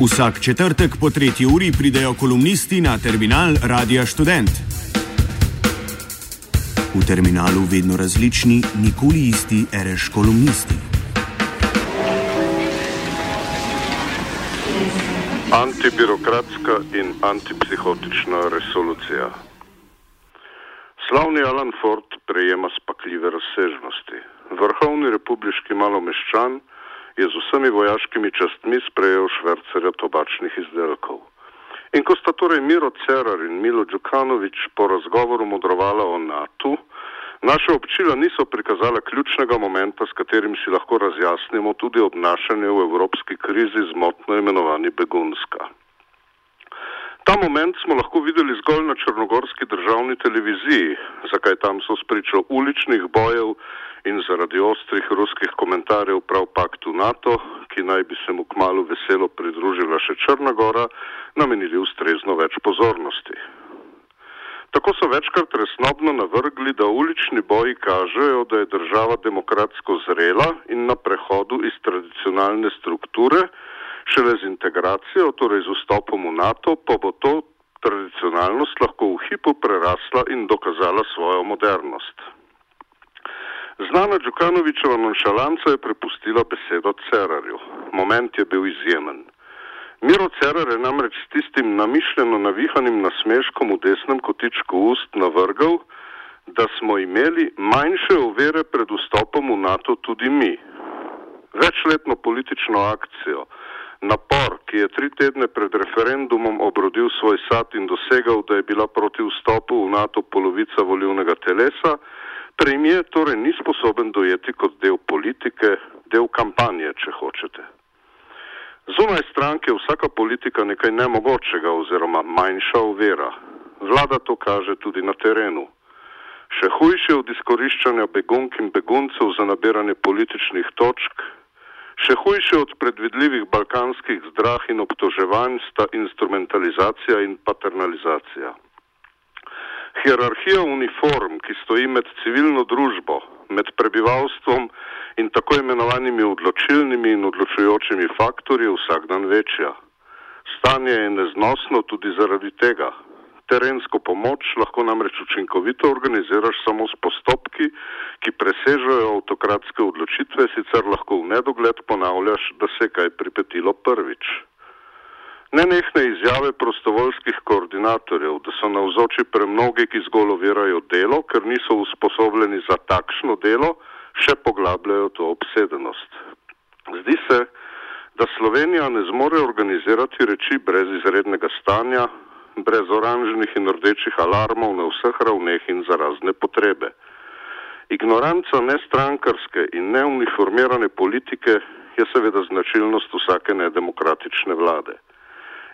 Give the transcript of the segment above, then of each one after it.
Vsak četrtek po tretji uri pridejo kolumnisti na terminal Radia Student. V terminalu vedno različni, nikoli isti, reš kolumnisti. Antibirokratska in antipsihotična resolucija. Slavni Alan Ford prejema spakljive razsežnosti. Vrhovni republiški malomeščan je z vsemi vojaškimi častmi sprejel švercerja tobačnih izdelkov. In ko sta torej Miro Cerar in Milo Đukanovič po razgovoru modrovala o NATO, naše občila niso prikazala ključnega momenta, s katerim si lahko razjasnimo tudi obnašanje v evropski krizi z motno imenovani begunska. Ta moment smo lahko videli zgolj na črnogorski državni televiziji, zakaj tam so spričo uličnih bojev in zaradi ostrih ruskih komentarjev prav paktu NATO, ki naj bi se mu kmalo veselo pridružila še Črna Gora, namenili ustrezno več pozornosti. Tako so večkrat resnobno navrgli, da ulični boji kažejo, da je država demokratsko zrela in na prehodu iz tradicionalne strukture, šele z integracijo, torej z vstopom v NATO, pa bo to tradicionalnost lahko v hipu prerasla in dokazala svojo modernost. Znana Đukanovičeva nonšalanca je prepustila besedo Cerarju. Moment je bil izjemen. Miro Cerar je namreč s tistim namišljeno navihanim nasmeškom v desnem kotičku ust navrgal, da smo imeli manjše ovire pred vstopom v NATO tudi mi. Večletno politično akcijo, napor, ki je tri tedne pred referendumom obrodil svoj sad in dosegal, da je bila proti vstopu v NATO polovica volivnega telesa, Premijer torej ni sposoben dojeti kot del politike, del kampanje, če hočete. Zunaj stranke je vsaka politika nekaj nemogočega oziroma manjša uvera. Vlada to kaže tudi na terenu. Še hujše od izkoriščanja begunk in beguncev za nabiranje političnih točk, še hujše od predvidljivih balkanskih zdrah in obtoževanj sta instrumentalizacija in paternalizacija. Hierarhija uniform, ki stoji med civilno družbo, med prebivalstvom in tako imenovanimi odločilnimi in odločujočimi faktorji, je vsak dan večja. Stanje je neznosno tudi zaradi tega. Terensko pomoč lahko namreč učinkovito organiziraš samo s postopki, ki presežejo avtokratske odločitve, sicer lahko v nedogled ponavljaš, da se je kaj pripetilo prvič. Nenehne izjave prostovoljskih koordinatorjev, da so navzoči premnogi, ki zgolj ovirajo delo, ker niso usposobljeni za takšno delo, še poglabljajo to obsedenost. Zdi se, da Slovenija ne zmore organizirati reči brez izrednega stanja, brez oranžnih in rdečih alarmov na vseh ravneh in za razne potrebe. Ignoranca nestrankarske in neuniformirane politike je seveda značilnost vsake nedemokratične vlade.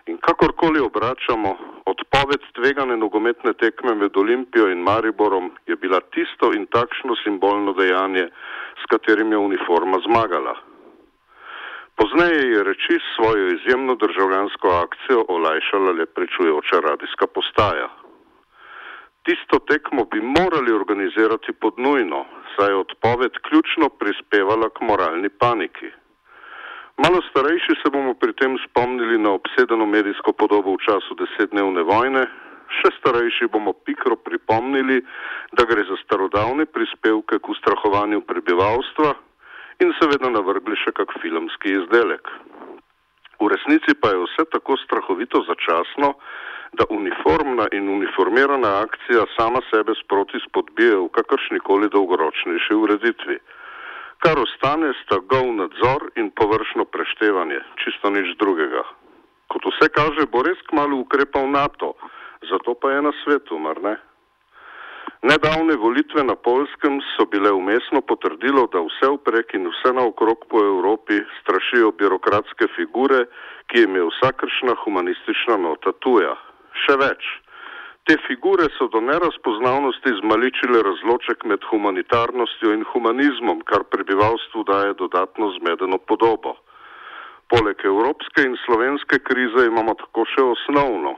In kakorkoli obračamo, odpoved tvegane nogometne tekme med Olimpijo in Mariborom je bila tisto in takšno simbolno dejanje, s katerim je uniforma zmagala. Pozneje je reči svojo izjemno državljansko akcijo olajšala le prečujoča radijska postaja. Tisto tekmo bi morali organizirati pod nujno, saj je odpoved ključno prispevala k moralni paniki. Malo starejši se bomo pri tem spomnili na obsedeno medijsko podobo v času desetdnevne vojne, še starejši bomo pikro pripomnili, da gre za starodavne prispevke k ustrahovanju prebivalstva in seveda navrgli še kak filmski izdelek. V resnici pa je vse tako strahovito začasno, da uniformna in uniformirana akcija sama sebe sproti spodbije v kakršnikoli dolgoročnejši ureditvi. Kar ostane, sta gov nadzor in površno preštevanje, čisto nič drugega. Kot vse kaže, bo res kmalo ukrepal NATO, zato pa je na svetu, mar ne? Nedavne volitve na Polskem so bile umestno potrdilo, da vse vprek in vse naokrog po Evropi strašijo birokratske figure, ki jim je vsakršna humanistična nota tuja. Še več. Te figure so do nerazpoznavnosti zmaličile razloček med humanitarnostjo in humanizmom, kar prebivalstvu daje dodatno zmedeno podobo. Poleg evropske in slovenske krize imamo tako še osnovno.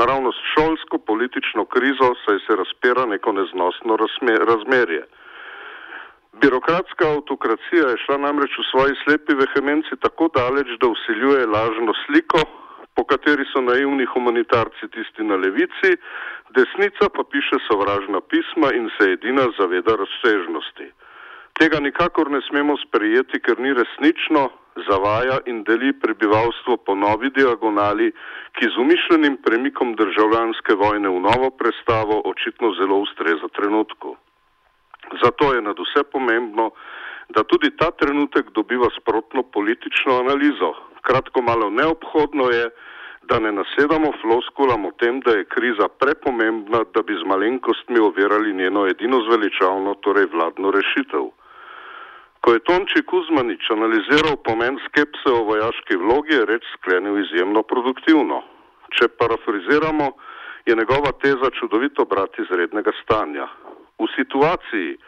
Naravno s šolsko politično krizo saj se razpira neko neznosno razmerje. Birokratska avtokracija je šla namreč v svoji slepi vehemenci tako daleč, da usiljuje lažno sliko, po kateri so naivni humanitarci tisti na levici, desnica pa piše sovražna pisma in se edina zaveda razsežnosti. Tega nikakor ne smemo sprejeti, ker ni resnično, zavaja in deli prebivalstvo po novi diagonali, ki z umišljenim premikom državljanske vojne v novo prestavo očitno zelo ustreza trenutku. Zato je nad vse pomembno, da tudi ta trenutek dobiva sprotno politično analizo. Kratko malo neobhodno je, da ne nasedamo floskulam o tem, da je kriza prepomembna, da bi z malenkostmi ovirali njeno edino zveličavno, torej vladno rešitev. Ko je Tonči Kuzmanič analiziral pomen skepse o vojaški vlogi, je reč sklenil izjemno produktivno. Če parafriziramo, je njegova teza čudovito brati iz rednega stanja. V situaciji,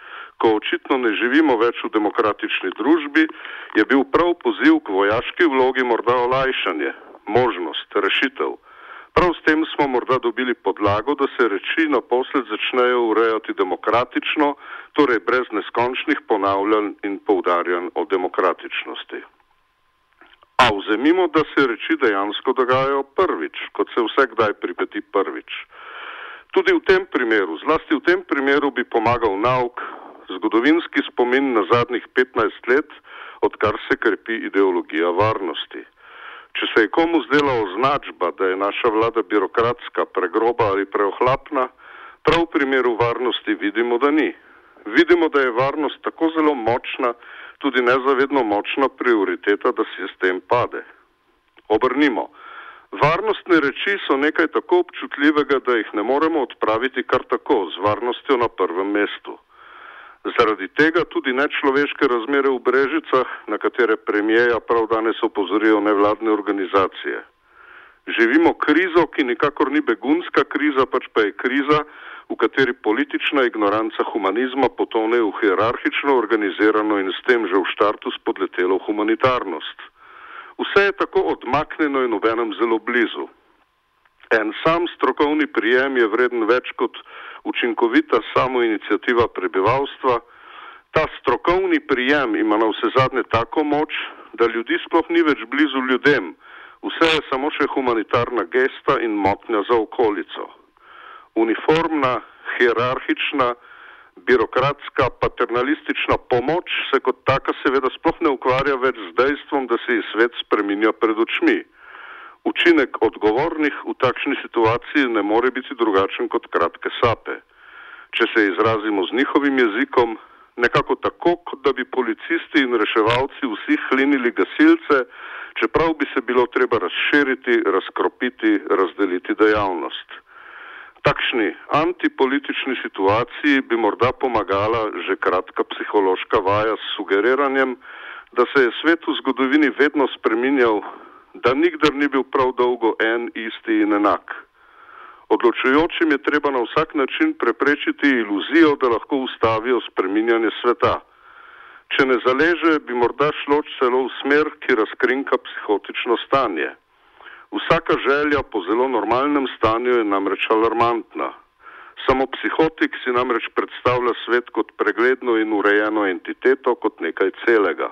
ko očitno ne živimo več v demokratični družbi, je bil prav poziv k vojaški vlogi morda olajšanje, možnost, rešitev. Prav s tem smo morda dobili podlago, da se reči naposled začnejo urejati demokratično, torej brez neskončnih ponavljanj in poudarjanj o demokratičnosti. A vzemimo, da se reči dejansko dogajajo prvič, kot se vse kdaj pripeti prvič. Tudi v tem primeru, zlasti v tem primeru bi pomagal nauk, zgodovinski spomin na zadnjih 15 let, odkar se krepi ideologija varnosti. Če se je komu zdela označba, da je naša vlada birokratska, pregroba ali preohlapna, prav v primeru varnosti vidimo, da ni. Vidimo, da je varnost tako zelo močna, tudi nezavedno močna prioriteta, da si s tem pade. Obrnimo. Varnostne reči so nekaj tako občutljivega, da jih ne moremo odpraviti kar tako, z varnostjo na prvem mestu. Zaradi tega tudi nečloveške razmere v Brežicah, na katere premijeja prav danes opozorijo nevladne organizacije. Živimo krizo, ki nikakor ni begunska kriza, pač pa je kriza, v kateri politična ignoranca humanizma potone v hierarhično organizirano in s tem že v štartu spodletelo humanitarnost. Vse je tako odmaknjeno in obenem zelo blizu. En sam strokovni prijem je vreden več kot učinkovita samoinicijativa prebivalstva. Ta strokovni prijem ima na vse zadnje tako moč, da ljudi sploh ni več blizu ljudem, vse je samo še humanitarna gesta in motnja za okolico. Uniformna, hierarhična, birokratska, paternalistična pomoč se kot taka seveda sploh ne ukvarja več z dejstvom, da se ji svet spreminja pred očmi. Učinek odgovornih v takšni situaciji ne more biti drugačen kot kratke sape. Če se izrazimo z njihovim jezikom, nekako tako, kot da bi policisti in reševalci vsi hlinili gasilce, čeprav bi se bilo treba razširiti, razkropiti, razdeliti dejavnost. Takšni antipolitični situaciji bi morda pomagala že kratka psihološka vaja s sugeriranjem, da se je svet v zgodovini vedno spreminjal da nikdar ni bil prav dolgo en, isti in enak. Odločujočim je treba na vsak način preprečiti iluzijo, da lahko ustavijo spreminjanje sveta. Če ne zaleže, bi morda šlo celo v smer, ki razkrinka psihotično stanje. Vsaka želja po zelo normalnem stanju je namreč alarmantna. Samo psihotik si namreč predstavlja svet kot pregledno in urejeno entiteto, kot nekaj celega.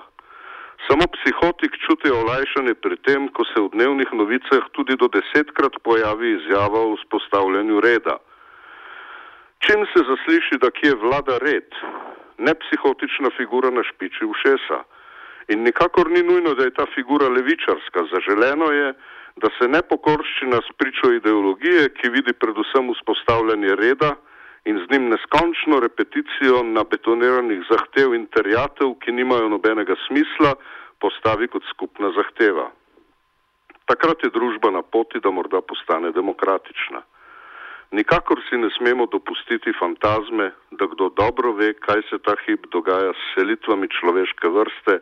Samo psihotik čuti olajšanje pri tem, ko se v dnevnih novicah tudi do desetkrat pojavi izjava o vzpostavljanju reda. Čim se zasliši, da kje vlada red, ne psihotična figura na špiči ušesa. In nikakor ni nujno, da je ta figura levičarska. Zaželeno je, da se ne pokorščina spričo ideologije, ki vidi predvsem vzpostavljanje reda, in z njim neskončno repeticijo na betoniranih zahtev in terjatev, ki nimajo nobenega smisla, postavi kot skupna zahteva. Takrat je družba na poti, da morda postane demokratična. Nikakor si ne smemo dopustiti fantazme, da kdo dobro ve, kaj se ta hip dogaja s selitvami človeške vrste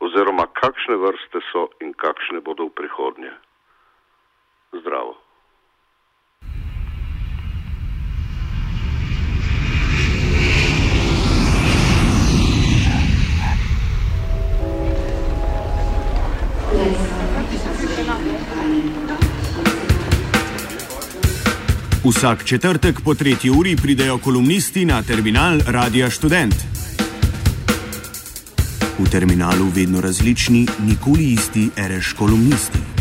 oziroma kakšne vrste so in kakšne bodo v prihodnje. Zdravo. Vsak četrtek po tretji uri pridejo kolumnisti na terminal Radia Student. V terminalu vedno različni, nikoli isti, reš kolumnisti.